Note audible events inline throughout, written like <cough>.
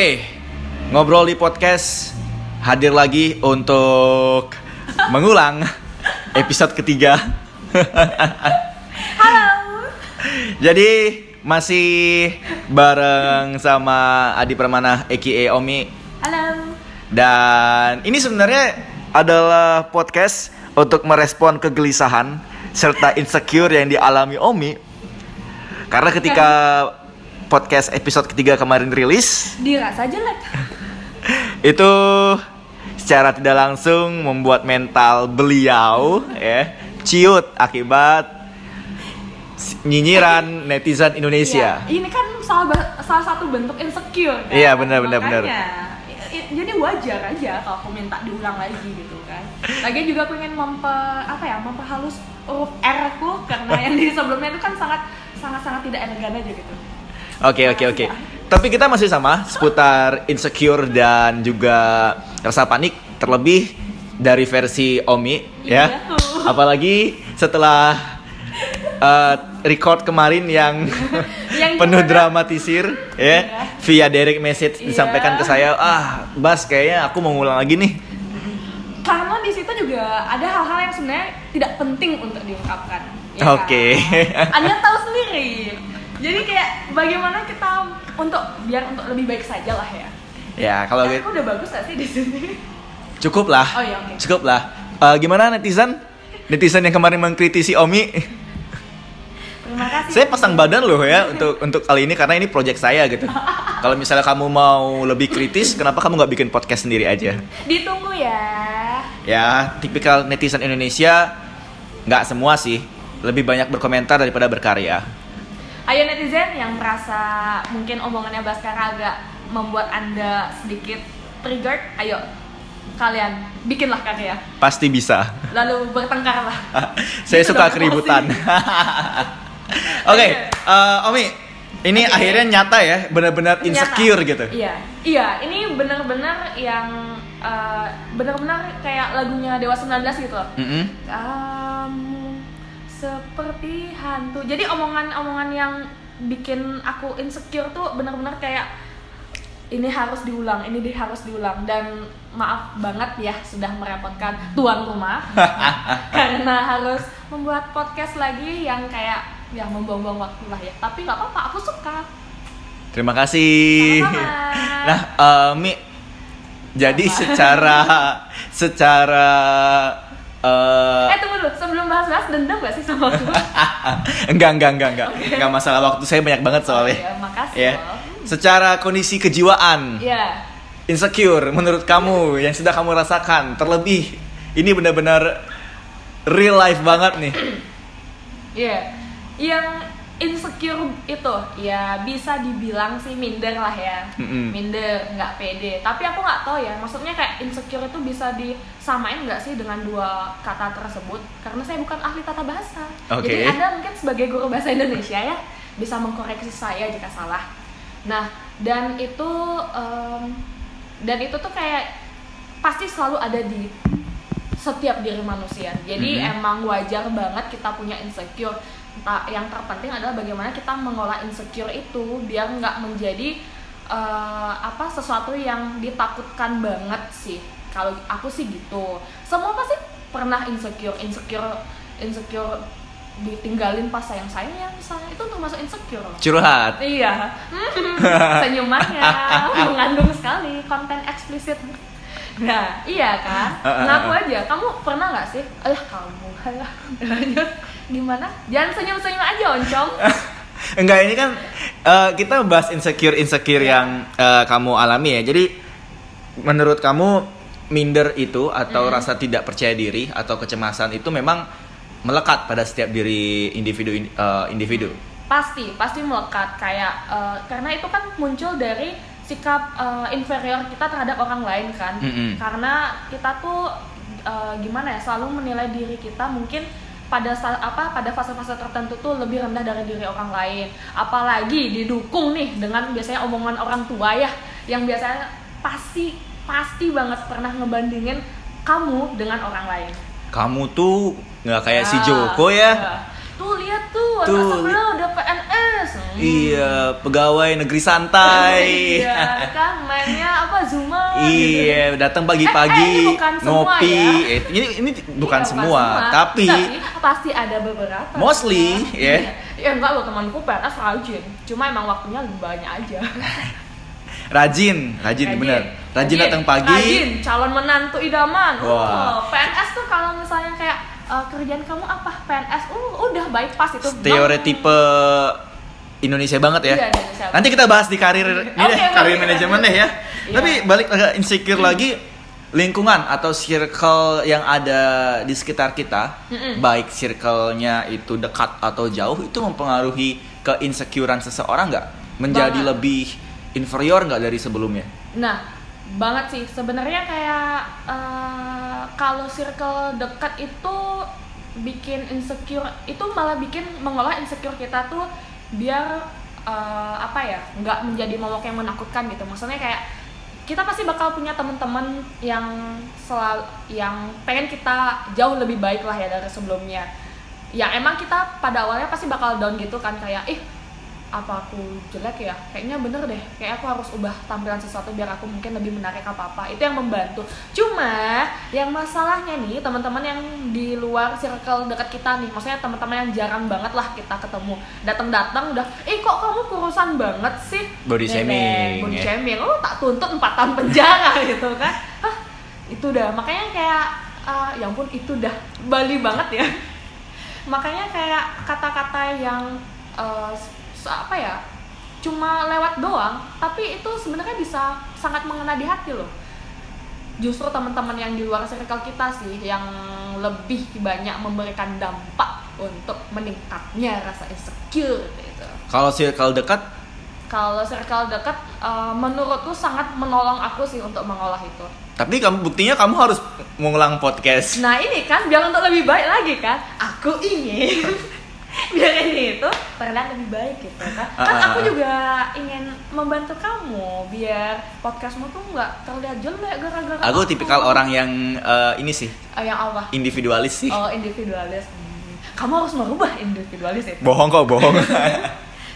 Oke, ngobrol di podcast hadir lagi untuk mengulang episode ketiga. Halo. Jadi masih bareng sama Adi Permana Eki Omi Halo. dan ini sebenarnya adalah podcast untuk merespon kegelisahan serta insecure yang dialami Omi karena ketika <laughs> podcast episode ketiga kemarin rilis Dirasa jelek. itu secara tidak langsung membuat mental beliau ya ciut akibat nyinyiran netizen Indonesia. Iya, Ini kan salah, salah satu bentuk insecure kan. Iya, benar, benar, benar. Jadi wajar aja kalau aku minta diulang lagi gitu kan. Lagi juga aku ingin memper apa ya memperhalus huruf R aku karena yang di sebelumnya itu kan sangat sangat sangat tidak elegan aja gitu. Oke oke oke. Tapi kita masih sama seputar insecure dan juga rasa panik terlebih dari versi Omi ya. Iya. Apalagi setelah uh, record kemarin yang, <laughs> Yang penuh dramatisir ya Iya. via direct message Iya. disampaikan ke saya ah Bas kayaknya aku mau ngulang lagi nih Karena di situ juga ada hal-hal yang sebenarnya tidak penting untuk diungkapkan. ya Oke. kan? Anda tahu sendiri. Jadi kayak bagaimana kita untuk biar untuk lebih baik saja lah ya. ya kalau gitu aku udah bagus gak sih di sini? cukup lah Oh iya, oke. cukup lah Eh, gimana netizen netizen yang kemarin mengkritisi Omi Terima kasih. saya pasang badan loh ya untuk untuk kali ini karena ini project saya gitu kalau misalnya kamu mau lebih kritis kenapa kamu nggak bikin podcast sendiri aja Ditunggu ya. ya tipikal netizen Indonesia nggak semua sih lebih banyak berkomentar daripada berkarya Ayo netizen yang merasa mungkin omongannya Baskara agak membuat anda sedikit triggered, ayo kalian bikinlah karya. pasti bisa Lalu bertengkarlah. <laughs> saya Gitu suka dong, keributan <laughs> oke eh, Omi ini Oke. akhirnya nyata ya benar-benar insecure Nyata. gitu Iya, iya. Ini benar-benar yang eh, benar-benar kayak lagunya Dewa 19 gitu loh. Mm-mm. Kamu seperti hantu. Jadi omongan-omongan yang bikin aku insecure tuh benar-benar kayak ini harus diulang, ini di- harus diulang dan maaf banget ya sudah merepotkan tuan rumah <laughs> karena harus membuat podcast lagi yang kayak ya membuang-buang waktu lah ya. Tapi nggak apa-apa, aku suka. Terima kasih. Sama-sama. <laughs> Nah, eh, Mi, jadi Apa? secara <laughs> secara eh Eh tunggu dulu, sebelum bahas-bahas dendam gak sih sama <laughs> aku? enggak enggak enggak enggak enggak masalah waktu saya banyak banget soalnya. Oh, iya, makasih Ya. loh. Secara kondisi kejiwaan, Iya. insecure menurut kamu yang sudah kamu rasakan, terlebih ini benar-benar real life banget nih. Iya. Yang insecure itu ya bisa dibilang sih minder lah ya. Mm-mm. Minder, nggak pede. Tapi aku nggak tahu ya, maksudnya kayak insecure itu bisa disamain nggak sih dengan dua kata tersebut? Karena saya bukan ahli tata bahasa. Oke. Jadi Anda mungkin sebagai guru bahasa Indonesia ya bisa mengkoreksi saya jika salah. Nah, dan itu em, dan itu tuh kayak pasti selalu ada di setiap diri manusia. Jadi Mhm. emang wajar banget kita punya insecure. Yang terpenting adalah bagaimana kita mengolah insecure itu biar nggak menjadi eh, apa sesuatu yang ditakutkan banget sih. Kalau aku sih gitu. Semua pasti pernah insecure, insecure, insecure ditinggalin pas sayang sayangnya misalnya itu termasuk insecure loh. Curhat. Iya. <laughs> Senyumannya mengandung sekali konten eksplisit. Nah, iya kan? <laughs> Uh, uh, uh. Ngaku aja. Kamu pernah nggak sih? Alah kamu, alah. <laughs> Gimana? Jangan senyum-senyum aja, oncom. <laughs> Enggak ini kan eh, kita bahas insecure insecure Iya. yang eh, kamu alami ya. Jadi menurut kamu minder itu atau Hmm. rasa tidak percaya diri atau kecemasan itu memang melekat pada setiap diri individu eh, individu. Pasti, pasti melekat kayak eh, karena itu kan muncul dari sikap eh, inferior kita terhadap orang lain kan. Mm-mm. Karena kita tuh eh, gimana ya, selalu menilai diri kita mungkin pada apa pada fase-fase tertentu tuh lebih rendah dari diri orang lain. Apalagi didukung nih dengan biasanya omongan orang tua ya yang biasanya pasti pasti banget pernah ngebandingin kamu dengan orang lain. Kamu tuh nggak kayak si Ah, Joko ya. Tuh lihat tuh, Tuh, sebelah udah PNS. Hmm. Iya, pegawai negeri santai. iya kan mainnya apa Zuma Iya, gitu. datang Eh, pagi-pagi eh, ini bukan semua ngopi. ya. Eh, ini ini bukan Iya, semua, tapi pasti ada beberapa Mostly, ya. Iya. ya enggak lo temanku PNS rajin cuma emang waktunya lebih banyak aja <laughs> rajin, rajin, bener. Rajin datang pagi. rajin calon menantu idaman Wah. oh, PNS tuh kalau misalnya kayak eh, kerjaan kamu apa PNS uh, udah bypass itu Stereotipe Indonesia banget ya. Iya, Indonesia. Nanti kita bahas di karir ini Oke, deh, karir manajemen deh ya. Iya. Tapi balik agak insecure lagi lingkungan atau circle yang ada di sekitar kita, Mm-mm. baik circle-nya itu dekat atau jauh itu mempengaruhi keinsecurean seseorang nggak? Menjadi Banget. lebih inferior nggak dari sebelumnya? Nah, banget sih. Sebenarnya kayak eh, kalau circle dekat itu bikin insecure, itu malah bikin mengolah insecure kita tuh biar eh, apa ya, nggak menjadi momok yang menakutkan gitu. Maksudnya kayak kita pasti bakal punya teman-teman yang selalu yang pengen kita jauh lebih baik lah ya dari sebelumnya. Ya emang kita pada awalnya pasti bakal down gitu kan kayak ih apa aku jelek ya? Kayaknya bener deh. Kayak aku harus ubah tampilan sesuatu biar aku mungkin lebih menarik apa apa itu yang membantu. Cuma yang masalahnya nih teman-teman yang di luar circle dekat kita nih maksudnya teman-teman yang jarang banget lah kita ketemu. Datang-datang udah eh kok kamu kurusan banget sih? Body shaming, body ya. shaming. Oh tak tuntut 4 tahun penjara <laughs> gitu kan. Hah, itu udah makanya kayak ah, ya ampun itu udah Bali banget ya. <laughs> Makanya kayak kata-kata yang se- apa ya cuma lewat doang tapi itu sebenarnya bisa sangat mengena di hati loh. Justru teman-teman yang di luar circle kita sih yang lebih banyak memberikan dampak untuk meningkatnya rasa insecure gitu. Kalau circle dekat, kalau circle dekat eh, menurutku sangat menolong aku sih untuk mengolah itu. Tapi kamu buktinya kamu harus mengulang podcast. Nah ini kan biar untuk lebih baik lagi kan, aku ingin <laughs> <laughs> biar ini itu terlihat lebih baik gitu kan. Kan Ah, aku ah, juga ingin membantu kamu biar podcastmu tuh nggak terlihat jelek gara-gara. Aku tipikal orang yang eh, ini sih Eh, yang apa? individualis sih. Oh individualis. Hmm. Kamu harus merubah individualis itu. Bohong kok, bohong. <laughs>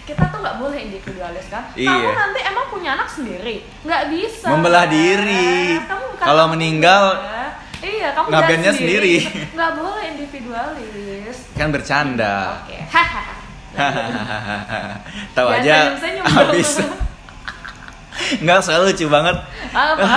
Kita tuh nggak boleh individualis kan. Kamu Iya. nanti emang punya anak sendiri, nggak bisa. Membelah diri. Kamu Kalau kamu meninggal, ya. Iya, kamu ngabennya jalan sendiri. <laughs> Nggak boleh individualis. kan bercanda. Oke. <laughs> Tahu aja habis. <laughs> Enggak selalu lucu banget. Apa?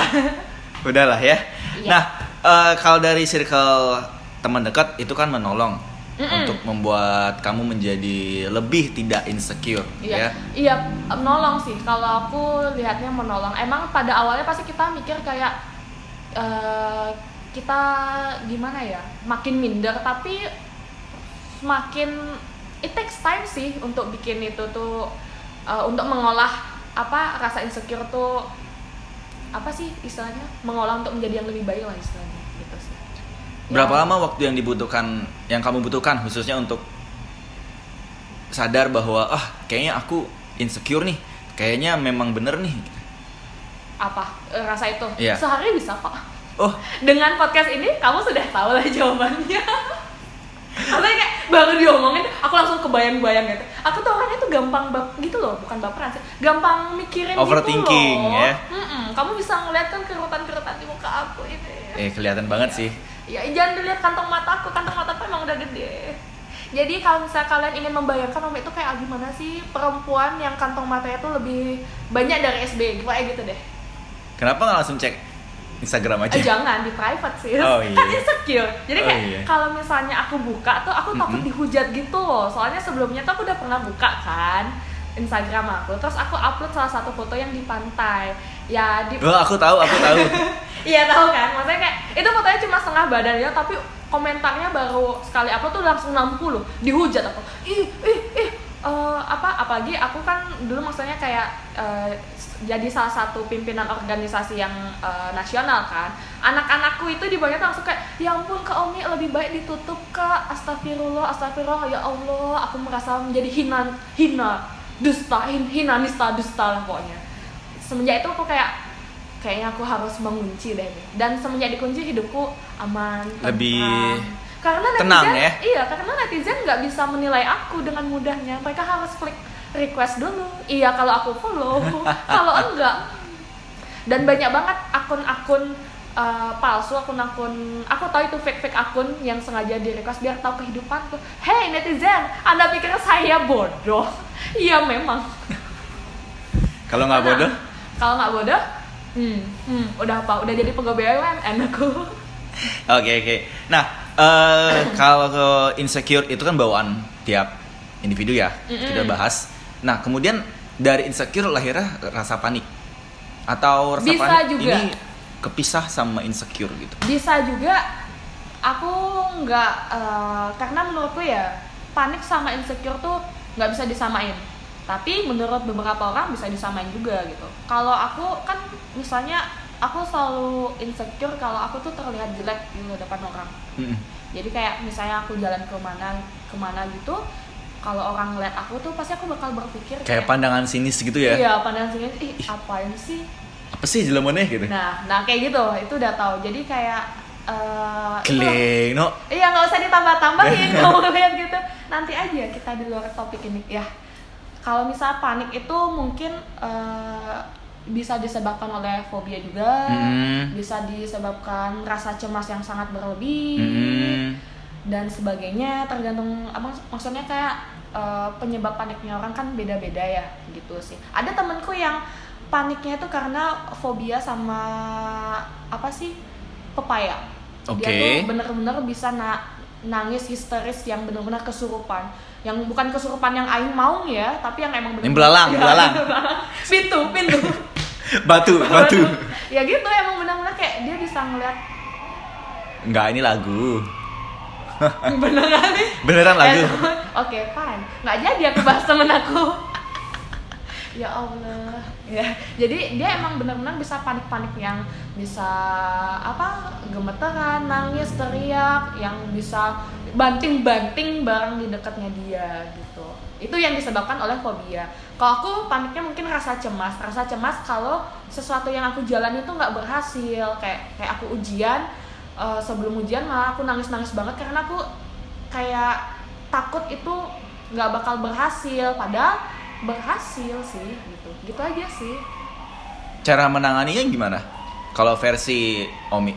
Udahlah ya. Iya. Nah, eh, kalau dari circle teman dekat itu kan menolong Mm-mm. untuk membuat kamu menjadi lebih tidak insecure Iya, ya. iya menolong sih. Kalau aku lihatnya menolong. Emang pada awalnya pasti kita mikir kayak eh, kita gimana ya, makin minder. Tapi semakin it takes time sih untuk bikin itu tuh eh, untuk mengolah apa rasa insecure tuh apa sih istilahnya mengolah untuk menjadi yang lebih baik lah istilahnya gitu sih. Berapa Ya. lama waktu yang dibutuhkan yang kamu butuhkan khususnya untuk sadar bahwa ah kayaknya aku insecure nih. Kayaknya memang bener nih. apa rasa itu? Iya. Sehari bisa kok. Oh, dengan podcast ini kamu sudah tahu lah jawabannya. Maksudnya kayak baru diomongin aku langsung kebayang-bayang gitu. Aku tuh orangnya tuh gampang bap gitu loh bukan baperan sih. Gampang mikirin Overthinking, gitu loh. ya. Mm-mm, kamu bisa ngeliat kan kerutan-kerutan di muka aku ini. Eh kelihatan banget sih. ya jangan dilihat kantong mataku kantong mataku emang udah gede. Jadi kalau misalnya kalian ingin membayangkan Om itu kayak gimana sih perempuan yang kantong matanya tuh lebih banyak dari SB kayak gitu deh. Kenapa nggak langsung cek Instagram aja? Eh, jangan di private sih Oh, <laughs> iya. kan insecure jadi Oh, kayak iya. kalau misalnya aku buka tuh aku takut Mm-mm. dihujat gitu loh soalnya sebelumnya tuh aku udah pernah buka kan Instagram aku terus aku upload salah satu foto yang di pantai ya di Oh, aku tahu, aku <laughs> tahu. iya tahu kan maksudnya kayak itu fotonya cuma setengah badan ya tapi komentarnya baru sekali upload tuh langsung 60 dihujat aku ih ih ih eh, apa apalagi aku kan dulu maksudnya kayak eh, jadi salah satu pimpinan organisasi yang eh, nasional kan. Anak-anakku itu di bawahnya tuh langsung kayak ya ampun kak Omi lebih baik ditutup kak. Astagfirullah astagfirullah. Ya Allah aku merasa menjadi hina hina dusta hin- hina nista dusta lah pokoknya. Semenjak itu aku kayak kayaknya aku harus mengunci deh nih. dan semenjak dikunci hidupku aman Lebih karena netizen tenang ya? iya karena netizen nggak bisa menilai aku dengan mudahnya. Mereka harus klik request dulu iya kalau aku follow <laughs> kalau enggak dan banyak banget akun-akun uh, palsu akun-akun aku tahu itu fake fake akun yang sengaja di request biar tahu kehidupanku hey netizen anda pikir saya bodoh <laughs> iya memang <laughs> Kalau nggak bodoh? kalau nggak bodoh hmm, hmm, udah apa udah jadi pegawai BUMN aku Oke oke. Nah eh, <clears throat> kalau insecure itu kan bawaan tiap individu ya Mm-mm. kita bahas. Nah kemudian dari insecure lahirnya rasa panik atau rasa Bisa panik juga. ini kepisah sama insecure gitu. bisa juga aku nggak eh, karena menurutku ya panik sama insecure tuh nggak bisa disamain tapi menurut beberapa orang bisa disamain juga gitu kalau aku kan misalnya aku selalu insecure kalau aku tuh terlihat jelek di depan orang Mm-mm. jadi kayak misalnya aku jalan ke mana ke mana gitu kalau orang ngeliat aku tuh pasti aku bakal berpikir Kayak pandangan sinis gitu ya. iya pandangan sini ih apain sih Apa sih jelamannya gitu? nah nah kayak gitu itu udah tahu jadi kayak eh, itu- Keleng, no. Iya nggak usah ditambah-tambahin <laughs> kamu lihat gitu. Nanti aja kita di luar topik ini ya. Kalau misal panik itu mungkin eh, bisa disebabkan oleh fobia juga, Mm. bisa disebabkan rasa cemas yang sangat berlebih Mm. Dan sebagainya. Tergantung apa maksudnya kayak eh, penyebab paniknya orang kan beda-beda ya gitu sih. Ada temenku yang paniknya itu karena fobia sama apa sih pepaya. Oke. Dia tuh bener-bener bisa na- nangis histeris yang bener-bener kesurupan. Yang bukan kesurupan yang aing mau ya, tapi yang emang bener Yang belalang, Ya, <laughs> belalang. pintu, pintu. <laughs> Batu, batu. ya gitu emang bener-bener kayak dia bisa ngeliat Enggak, ini lagu. <laughs> beneran nih. Beneran lagu. Eh, <laughs> Oke, fine. Nggak jadi aku bahas temen aku. <laughs> ya Allah. Ya, jadi dia emang benar-benar bisa panik-panik yang bisa apa? gemeteran, nangis, teriak, yang bisa banting-banting barang di dekatnya dia gitu. Itu yang disebabkan oleh fobia. Kalau aku paniknya mungkin rasa cemas, rasa cemas kalau sesuatu yang aku jalan itu nggak berhasil, kayak kayak aku ujian, eh, sebelum ujian malah aku nangis-nangis banget karena aku kayak takut itu nggak bakal berhasil. Padahal berhasil sih gitu. Gitu aja sih. Cara menanganinya gimana? Kalau versi Omi.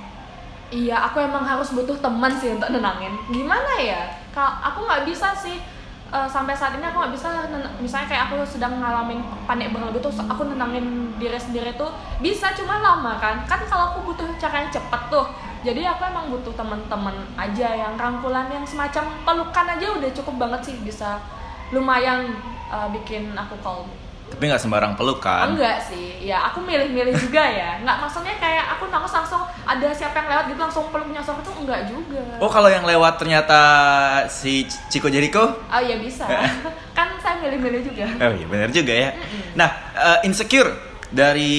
iya aku emang harus butuh teman sih untuk nenangin. Gimana ya? Kalau aku nggak bisa sih eh, sampai saat ini aku nggak bisa misalnya kayak aku sedang ngalamin panik berlebih terus aku nenangin diri sendiri tuh bisa cuma lama kan. Kan kalau aku butuh cara yang cepet tuh jadi aku emang butuh teman-teman aja yang rangkulan yang semacam pelukan aja udah cukup banget sih bisa lumayan eh, bikin aku calm Tapi nggak sembarang peluk kan? Enggak sih, ya aku milih-milih juga ya. Enggak maksudnya kayak aku nangis langsung ada siapa yang lewat gitu langsung peluk nyosor itu enggak juga. Oh kalau yang lewat ternyata si Chico Jericho? Oh ya bisa. <laughs> kan saya milih-milih juga. Oh iya benar juga ya. Nah eh, insecure dari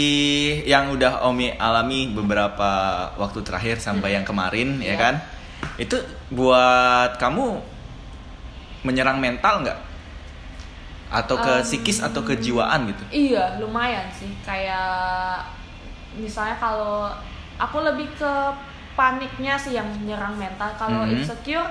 yang udah Omi alami beberapa waktu terakhir sampai yang kemarin ya Iya. kan, itu buat kamu menyerang mental nggak? Atau ke Em, psikis atau kejiwaan gitu? Iya, lumayan sih. Kayak misalnya kalau aku lebih ke paniknya sih yang nyerang mental. Kalau Mhm. insecure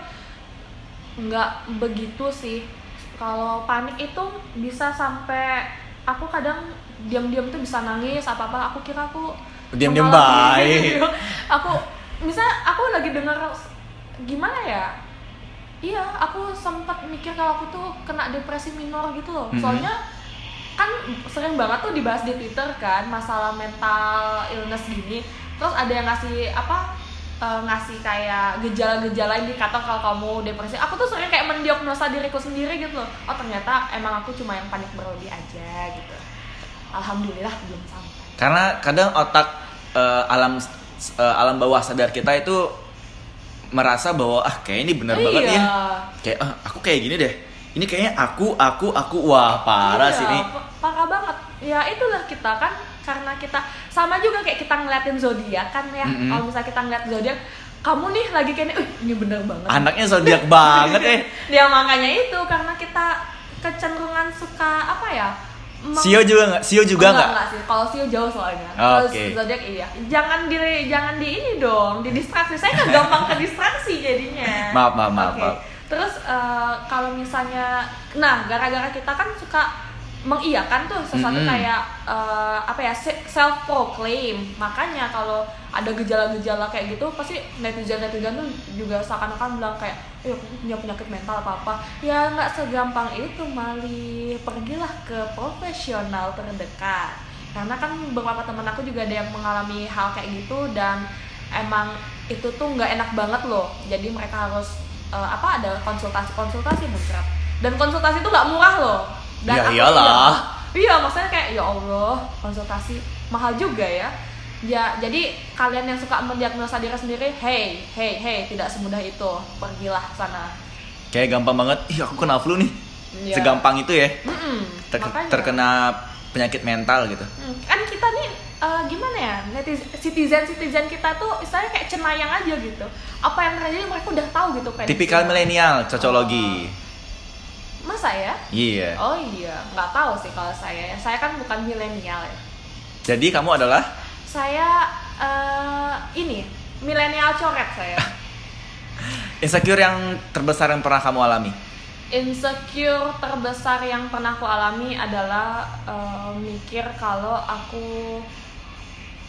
nggak begitu sih. Kalau panik itu bisa sampai aku kadang diam-diam tuh bisa nangis apa-apa. Aku kira aku Diam-diam baik. <laughs> aku misalnya aku lagi dengar gimana ya? Iya, aku sempat mikir kalau aku tuh kena depresi minor gitu loh. Mhm. Soalnya kan sering banget tuh dibahas di Twitter kan masalah mental illness gini. Terus ada yang ngasih apa eh, ngasih kayak gejala-gejala indikator kalau kamu depresi. Aku tuh sering kayak mendiagnosa diriku sendiri gitu loh. Oh ternyata emang aku cuma yang panik berlebih aja gitu. Alhamdulillah belum sampai. Karena kadang otak eh, alam eh, alam bawah sadar kita itu merasa bahwa ah kayak ini bener banget Iya. ya. Kayak ah, aku kayak gini deh. Ini kayaknya aku aku aku wah parah Iya, sih ini. pa- Parah banget. Ya itulah kita kan karena kita sama juga kayak ngeliatin zodiak kan ya. Mm-mm. Kalau misalnya kita ngeliat zodiak, kamu nih lagi kayaknya, "Uh, ini bener banget. Anaknya zodiak banget eh. <laughs> Ya makanya itu karena kita kecenderungan suka apa ya? Sio juga nggak? Sio juga nggak? enggak sih. Kalau Sio jauh soalnya. Oh, Kalau oke. zodiak iya. Jangan di jangan di ini dong, di distraksi. Saya kan gampang ke distraksi jadinya. <laughs> Maaf, maaf, maaf, Oke. maaf. Terus eh, kalau misalnya nah, gara-gara kita kan suka mengiyakan tuh sesuatu Mm-mm. kayak eh, apa ya self proclaim makanya kalau ada gejala-gejala kayak gitu pasti netizen netizen tuh juga seakan-akan bilang kayak eh aku punya penyakit mental apa apa. Ya nggak segampang itu mali. Pergilah ke profesional terdekat. Karena kan beberapa teman aku juga ada yang mengalami hal kayak gitu dan emang itu tuh nggak enak banget loh. Jadi mereka harus eh, apa ada konsultasi konsultasi muncrat dan konsultasi itu nggak murah loh dan Ya aku iyalah. iya maksudnya kayak ya allah konsultasi mahal juga ya ya jadi kalian yang suka mendiagnosa diri sendiri hey hey hey tidak semudah itu pergilah sana Kayak gampang banget, ih aku kena flu nih. Iya. Segampang itu ya. Mm-mm, Ter- makanya. terkena penyakit mental gitu. Hmm, kan kita nih eh, gimana ya citizen citizen kita tuh istilahnya kayak cenayang aja gitu apa yang terjadi mereka udah tahu gitu prediksi. Tipikal milenial, cocologi. Masa ya Iya. oh iya nggak tahu sih kalau saya saya kan bukan milenial ya Jadi kamu adalah saya eh, ini milenial coret saya <laughs> insecure yang terbesar yang pernah kamu alami. insecure terbesar yang pernah aku alami adalah eh, mikir kalau aku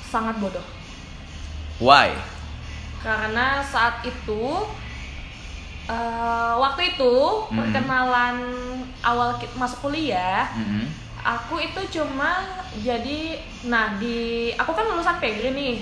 sangat bodoh Why? karena saat itu eh, waktu itu Mhm. perkenalan awal masuk kuliah Mm-mm. aku itu cuma jadi nah di aku kan lulusan Pegri nih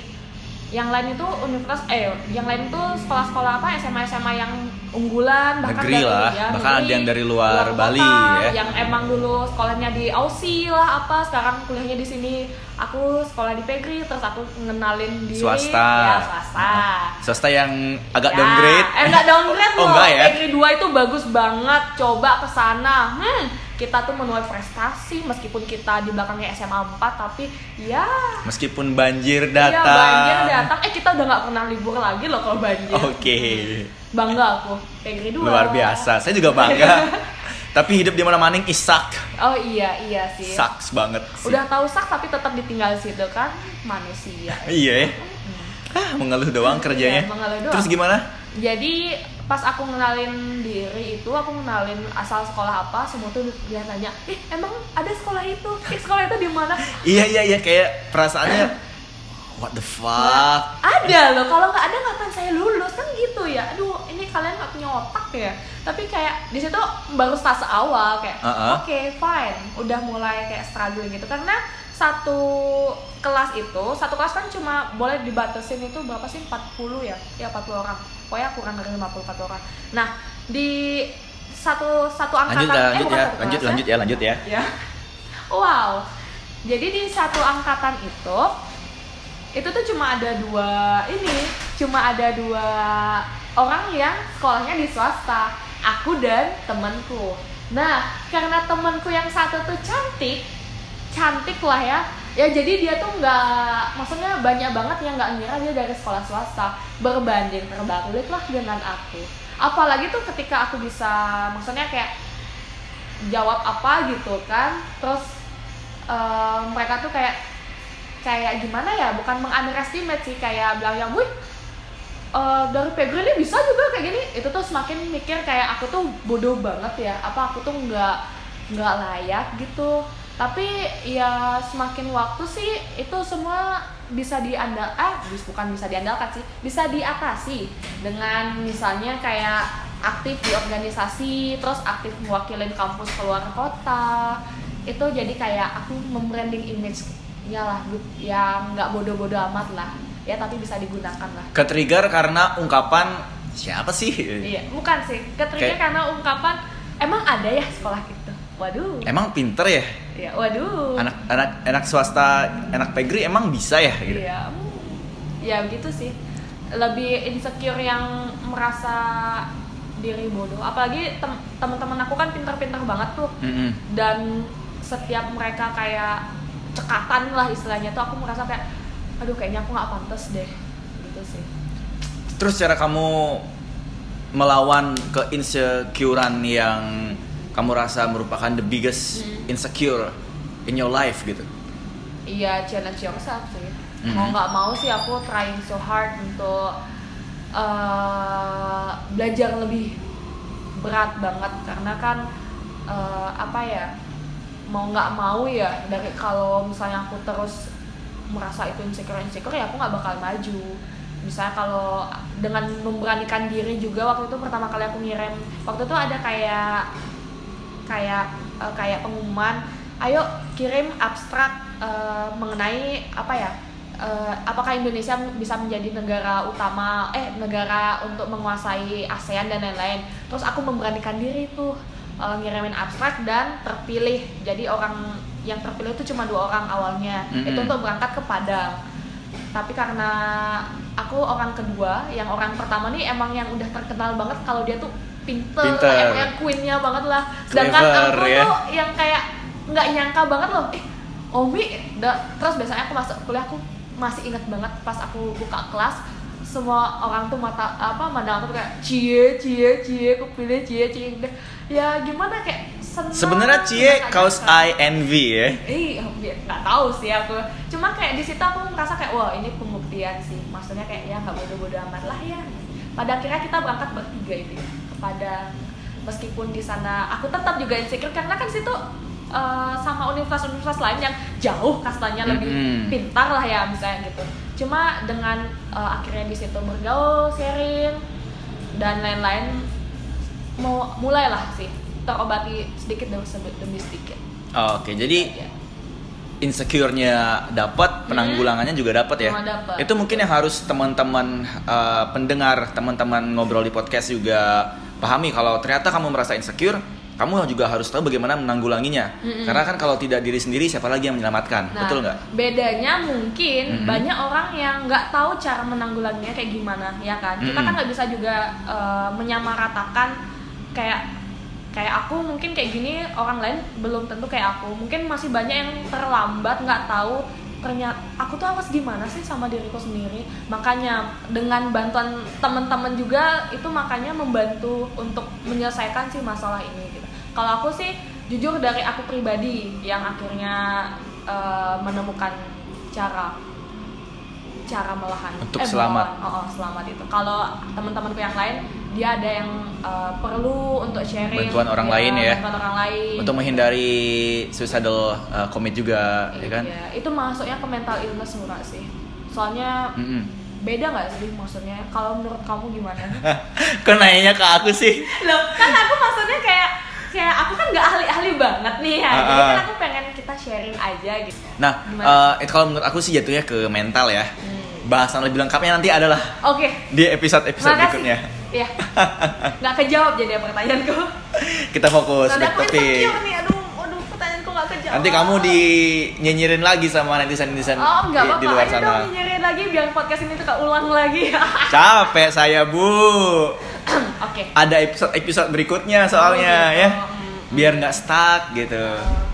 yang lain itu universitas eh yang lain itu sekolah-sekolah apa SMA SMA yang unggulan bahkan Negeri dari lah, ya, bahkan ada yang dari luar Bali, kota, ya. yang emang dulu sekolahnya di Aussie lah apa sekarang kuliahnya di sini aku sekolah di Pegri terus aku ngenalin diri Swasta. ya swasta Swasta yang agak Ya, downgrade. Eh enggak downgrade <laughs> Oh, loh. enggak ya? Negeri 2 itu bagus banget. Coba ke sana. Hmm, kita tuh menuai prestasi meskipun kita di belakangnya SMA 4 tapi ya Meskipun banjir Iya, datang. banjir datang. Eh kita udah nggak pernah libur lagi loh kalau banjir. Oke. Bangga aku. Negeri 2. Luar biasa. Saya juga bangga. <laughs> Tapi hidup di mana-mana isak. Oh iya, iya sih. Sucks banget. sih. Udah tahu sak tapi tetap ditinggal situ kan manusia. Iya ya. Ah, mengeluh doang kerjanya. Iya, mengeluh doang. Terus gimana? Jadi pas aku ngenalin diri itu aku ngenalin asal sekolah apa semua tuh dia nanya ih emang ada sekolah itu? Ih sekolah itu di mana? Iya iya iya kayak perasaannya what the fuck. ada loh kalau nggak ada ngapain saya lulus? Kan gitu ya. Aduh ini kalian nggak punya otak ya. Tapi kayak di situ baru stase awal kayak Uh-uh. oke fine. Udah mulai kayak struggling gitu. Karena satu kelas itu satu kelas kan cuma boleh dibatasin itu berapa sih? 40 ya? Ya 40 orang pokoknya kurang dari 50 40 orang. Nah di satu satu angkatan Lanjut eh, lanjut bukan ya, satu lanjut kelas lanjut ya, lanjut ya. ya. Wow. Jadi di satu angkatan itu itu tuh cuma ada dua ini cuma ada dua orang yang sekolahnya di swasta aku dan temanku. Nah karena temanku yang satu tuh cantik cantik lah ya ya jadi dia tuh nggak maksudnya banyak banget yang nggak ngira dia dari sekolah swasta. Berbanding terbalik lah dengan aku. Apalagi tuh ketika aku bisa maksudnya kayak jawab apa gitu kan. Terus eh, mereka tuh kayak kayak gimana ya? Bukan mengunderestimate sih kayak bilang yang wih eh, dari Pegri ini bisa juga kayak gini. Itu tuh semakin mikir kayak aku tuh bodoh banget ya. Apa aku tuh nggak nggak layak gitu tapi ya semakin waktu sih itu semua bisa diandal ah bukan bisa diandalkan sih bisa diatasi dengan misalnya kayak aktif di organisasi terus aktif mewakilin kampus keluar kota itu jadi kayak aku membranding image ya lah yang nggak bodoh-bodoh amat lah ya tapi bisa digunakan lah Ketrigger karena ungkapan siapa sih? iya bukan sih ketrigger Kayak- karena ungkapan emang ada ya sekolah gitu waduh Emang pinter ya? ya waduh Anak anak anak swasta, anak pegri emang bisa ya gitu. Iya, hmm, ya gitu sih. Lebih insecure yang merasa diri bodoh. Apalagi tem- teman-teman aku kan pintar-pintar banget tuh. Mm-mm. Dan setiap mereka kayak cekatan lah istilahnya tuh aku merasa kayak, aduh kayaknya aku nggak pantas deh. Gitu sih. Terus cara kamu melawan keinsecurean yang kamu rasa merupakan the biggest Hmm. insecure in your life gitu. Iya challenge yourself sih. Mhm. Mau nggak mau sih aku trying so hard untuk eh, belajar lebih berat banget karena kan eh, apa ya mau nggak mau ya dari kalau misalnya aku terus merasa itu insecure insecure ya aku nggak bakal maju misalnya kalau dengan memberanikan diri juga waktu itu pertama kali aku ngirim waktu itu ada kayak kayak eh, kayak pengumuman ayo kirim abstrak eh, mengenai apa ya eh, apakah Indonesia bisa menjadi negara utama eh negara untuk menguasai ASEAN dan lain-lain. Terus aku memberanikan diri tuh eh, ngirimin abstrak dan terpilih. Jadi orang yang terpilih itu cuma dua orang awalnya. Mm-mm. itu untuk berangkat ke Padang. Tapi karena aku orang kedua yang orang pertama nih emang yang udah terkenal banget kalau dia tuh pinter, Pinter. yang queennya banget lah sedangkan Clever, aku ya. tuh yang kayak nggak nyangka banget loh eh Omi da- terus biasanya aku masuk kuliah aku masih ingat banget pas aku buka kelas semua orang tuh mata apa mandang aku tuh kayak cie cie cie aku pilih cie cie ya gimana kayak senang Sebenarnya cie cause. I envy ya. Eh, nggak tahu sih aku. Cuma kayak di situ aku merasa kayak wah ini pembuktian sih. Maksudnya kayak ya nggak bodoh-bodoh amat lah ya. Pada akhirnya kita berangkat bertiga itu kepada meskipun di sana aku tetap juga insecure karena kan situ eh, sama universitas-universitas lain yang jauh kastanya lebih Mm-mm. pintar lah ya misalnya gitu. Cuma dengan eh, akhirnya di situ bergaul, sharing dan lain-lain mau mulailah sih terobati sedikit demi sedikit. Oke, jadi Ya. insecure-nya dapat, penanggulangannya juga dapat ya. Oh, dapat. Itu mungkin yang harus teman-teman eh, pendengar, teman-teman ngobrol di podcast juga pahami kalau ternyata kamu merasa insecure, kamu juga harus tahu bagaimana menanggulanginya. Mm-mm. Karena kan kalau tidak diri sendiri, siapa lagi yang menyelamatkan? Nah, Betul nggak? Bedanya mungkin Mm-mm. banyak orang yang nggak tahu cara menanggulanginya kayak gimana, ya kan? Kita Mm-mm. kan nggak bisa juga eh, menyamaratakan kayak kayak aku mungkin kayak gini orang lain belum tentu kayak aku mungkin masih banyak yang terlambat nggak tahu ternyata aku tuh harus gimana sih sama diriku sendiri? Makanya dengan bantuan teman-teman juga itu makanya membantu untuk menyelesaikan sih masalah ini gitu. Kalau aku sih jujur dari aku pribadi yang akhirnya eh, menemukan cara cara melahan Untuk selamat. melawan. oh, oh, selamat itu kalau teman-temanku yang lain dia ada yang eh, perlu untuk sharing Bantuan orang lain ya. bantuan orang lain Untuk menghindari suicidal uh, commit juga, ya kan? Iya, itu masuknya ke mental illness murah sih soalnya Mm-mm. beda nggak sih maksudnya kalau menurut kamu gimana <laughs> Kok nanyanya ke aku sih? loh kan aku maksudnya kayak kayak aku kan nggak ahli-ahli banget nih ya jadi Ah, kan aku pengen kita sharing aja gitu Nah, Gimana? eh, itu kalau menurut aku sih jatuhnya ke mental ya. Hmm. Bahasan lebih lengkapnya nanti adalah oke di episode-episode Makasih. berikutnya. Iya. <laughs> Nggak kejawab jadi ya pertanyaanku. Kita fokus Nanti back insecure nih. Aduh, aduh pertanyaanku nggak kejawab. Nanti kamu dinyinyirin lagi sama netizen-netizen Oh, nggak di, apa-apa. di luar sana. dong nyinyirin lagi biar podcast ini tuh keulang lagi. <laughs> Capek saya, Bu. <clears throat> Oke. Ada episode-episode berikutnya soalnya Oh, gitu. ya. Hmm. Biar nggak stuck gitu.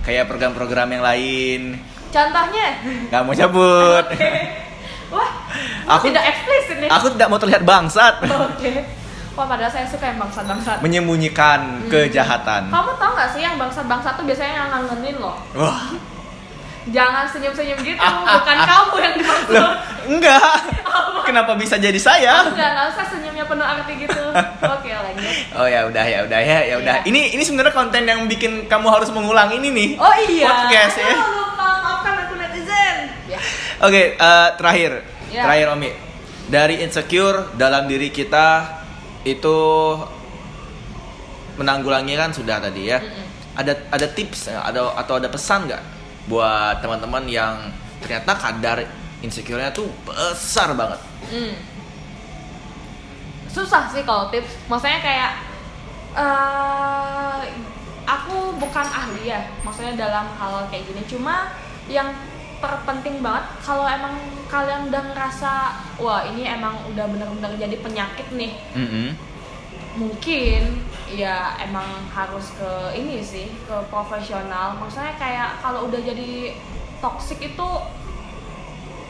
Kayak program-program yang lain. Contohnya. Nggak mau cabut. <laughs> Wah, Aku- tidak eksplisit nih. Aku tidak mau terlihat bangsat. Oke. Wah, padahal saya suka yang bangsat-bangsat. Menyembunyikan kejahatan. Kamu tau gak sih yang bangsat-bangsat tuh biasanya yang ngangenin loh. Wah, Jangan senyum-senyum gitu, bukan <laughs> kamu yang dimaksud. loh, enggak. Kenapa bisa jadi saya? Enggak, nggak usah senyumnya penuh arti gitu. <laughs> Oke, lanjut. Oh ya udah ya udah ya ya udah. Iya. Ini ini sebenarnya konten yang bikin kamu harus mengulang ini nih. Oh iya. Podcast ya. Lupa, maafkan aku netizen. Ya. Oke, eh, terakhir. Ya. Terakhir Omi. Dari insecure dalam diri kita itu menanggulangi kan sudah tadi ya. Mm-mm. Ada ada tips ada atau ada pesan nggak buat teman-teman yang ternyata kadar insecure-nya tuh besar banget. Hmm. Susah sih kalau tips. Maksudnya kayak eh aku bukan ahli ya, maksudnya dalam hal kayak gini. Cuma yang terpenting banget kalau emang kalian udah ngerasa wah ini emang udah bener-bener jadi penyakit nih Mm-mm. mungkin ya emang harus ke ini sih ke profesional maksudnya kayak kalau udah jadi toxic itu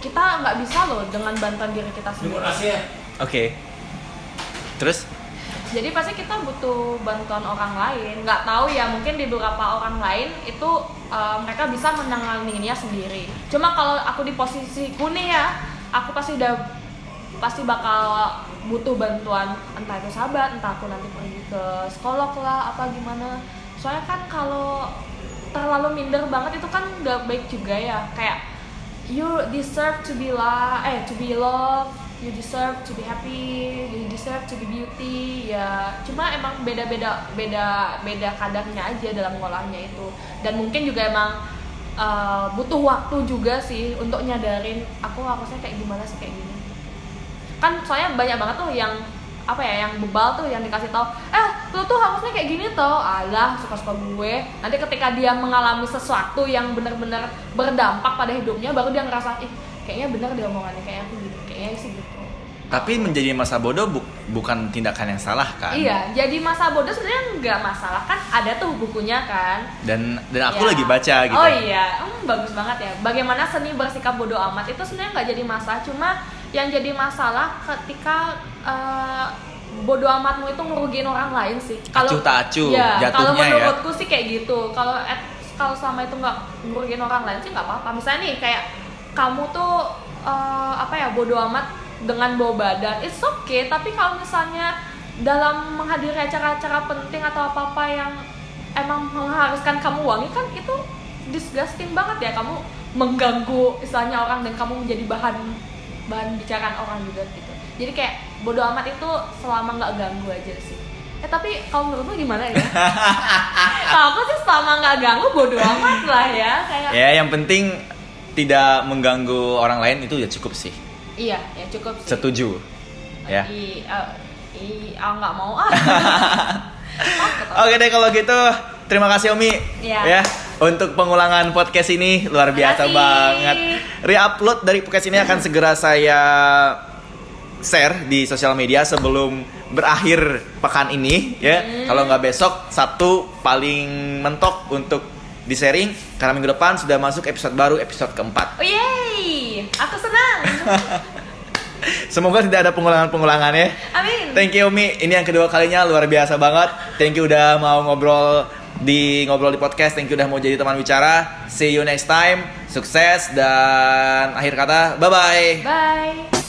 kita nggak bisa loh dengan bantuan diri kita sendiri Oke. Terus? jadi pasti kita butuh bantuan orang lain nggak tahu ya mungkin di beberapa orang lain itu uh, mereka bisa menanganinya sendiri. Cuma kalau aku di posisiku nih ya aku pasti udah pasti bakal butuh bantuan entah itu sahabat entah aku nanti pergi ke psikolog lah apa gimana. Soalnya kan kalau terlalu minder banget itu kan nggak baik juga ya. Kayak you deserve to be la eh to be loved you deserve to be happy you deserve to be beauty ya. Cuma emang beda-beda beda beda kadarnya aja dalam ngolahnya itu. Dan mungkin juga emang uh, butuh waktu juga sih untuk nyadarin aku harusnya kayak gimana sih kayak gini. Kan soalnya banyak banget tuh yang apa ya yang bebal tuh yang dikasih tahu eh lu tuh harusnya kayak gini tuh alah suka-suka gue. Nanti ketika dia mengalami sesuatu yang benar-benar berdampak pada hidupnya baru dia ngerasa ih kayaknya bener dia omongannya kayak aku gitu kayaknya sih gitu Tapi menjadi masa bodoh bu- bukan tindakan yang salah kan? iya jadi masa bodoh sebenarnya nggak masalah kan ada tuh bukunya kan Dan dan aku Ya. lagi baca gitu. Oh iya, hmm, bagus banget ya. Bagaimana seni bersikap bodoh amat itu sebenarnya nggak jadi masalah, cuma yang jadi masalah ketika eh, bodoh amatmu itu ngerugiin orang lain sih. Acuh tak acuh, ya, kalau jatuhnya ya. menurutku sih kayak gitu. Kalau kalau selama itu nggak ngerugiin orang lain sih nggak apa-apa. Misalnya nih kayak kamu tuh eh, apa ya bodoh amat dengan bawa badan, it's okay. Tapi kalau misalnya dalam menghadiri acara-acara penting atau apa-apa yang emang mengharuskan kamu wangi kan itu disgusting banget ya. Kamu mengganggu istilahnya orang dan kamu menjadi bahan bahan bicaraan orang juga gitu. Jadi kayak bodo amat itu selama nggak ganggu aja sih. Eh tapi kalau menurutmu gimana ya? Kalau <laughs> aku sih selama nggak ganggu bodo amat lah ya. Kayak Ya yang penting tidak mengganggu orang lain itu ya cukup sih. iya ya cukup sih Setuju. Ya. I, eh, i, ah nggak mau ah <laughs> Oke deh kalau gitu terima kasih Omi Iya. ya untuk pengulangan podcast ini luar biasa Makasih. banget. Reupload dari podcast ini akan segera saya share di sosial media sebelum berakhir pekan ini ya. Hmm. Kalau nggak besok Sabtu paling mentok untuk di sharing karena minggu depan sudah masuk episode baru episode keempat. oh yeay aku senang <laughs> Semoga tidak ada pengulangan-pengulangan ya. amin Thank you Umi, ini yang kedua kalinya luar biasa banget. Thank you udah mau ngobrol di ngobrol di podcast. Thank you udah mau jadi teman bicara. See you next time. Sukses dan akhir kata bye bye. bye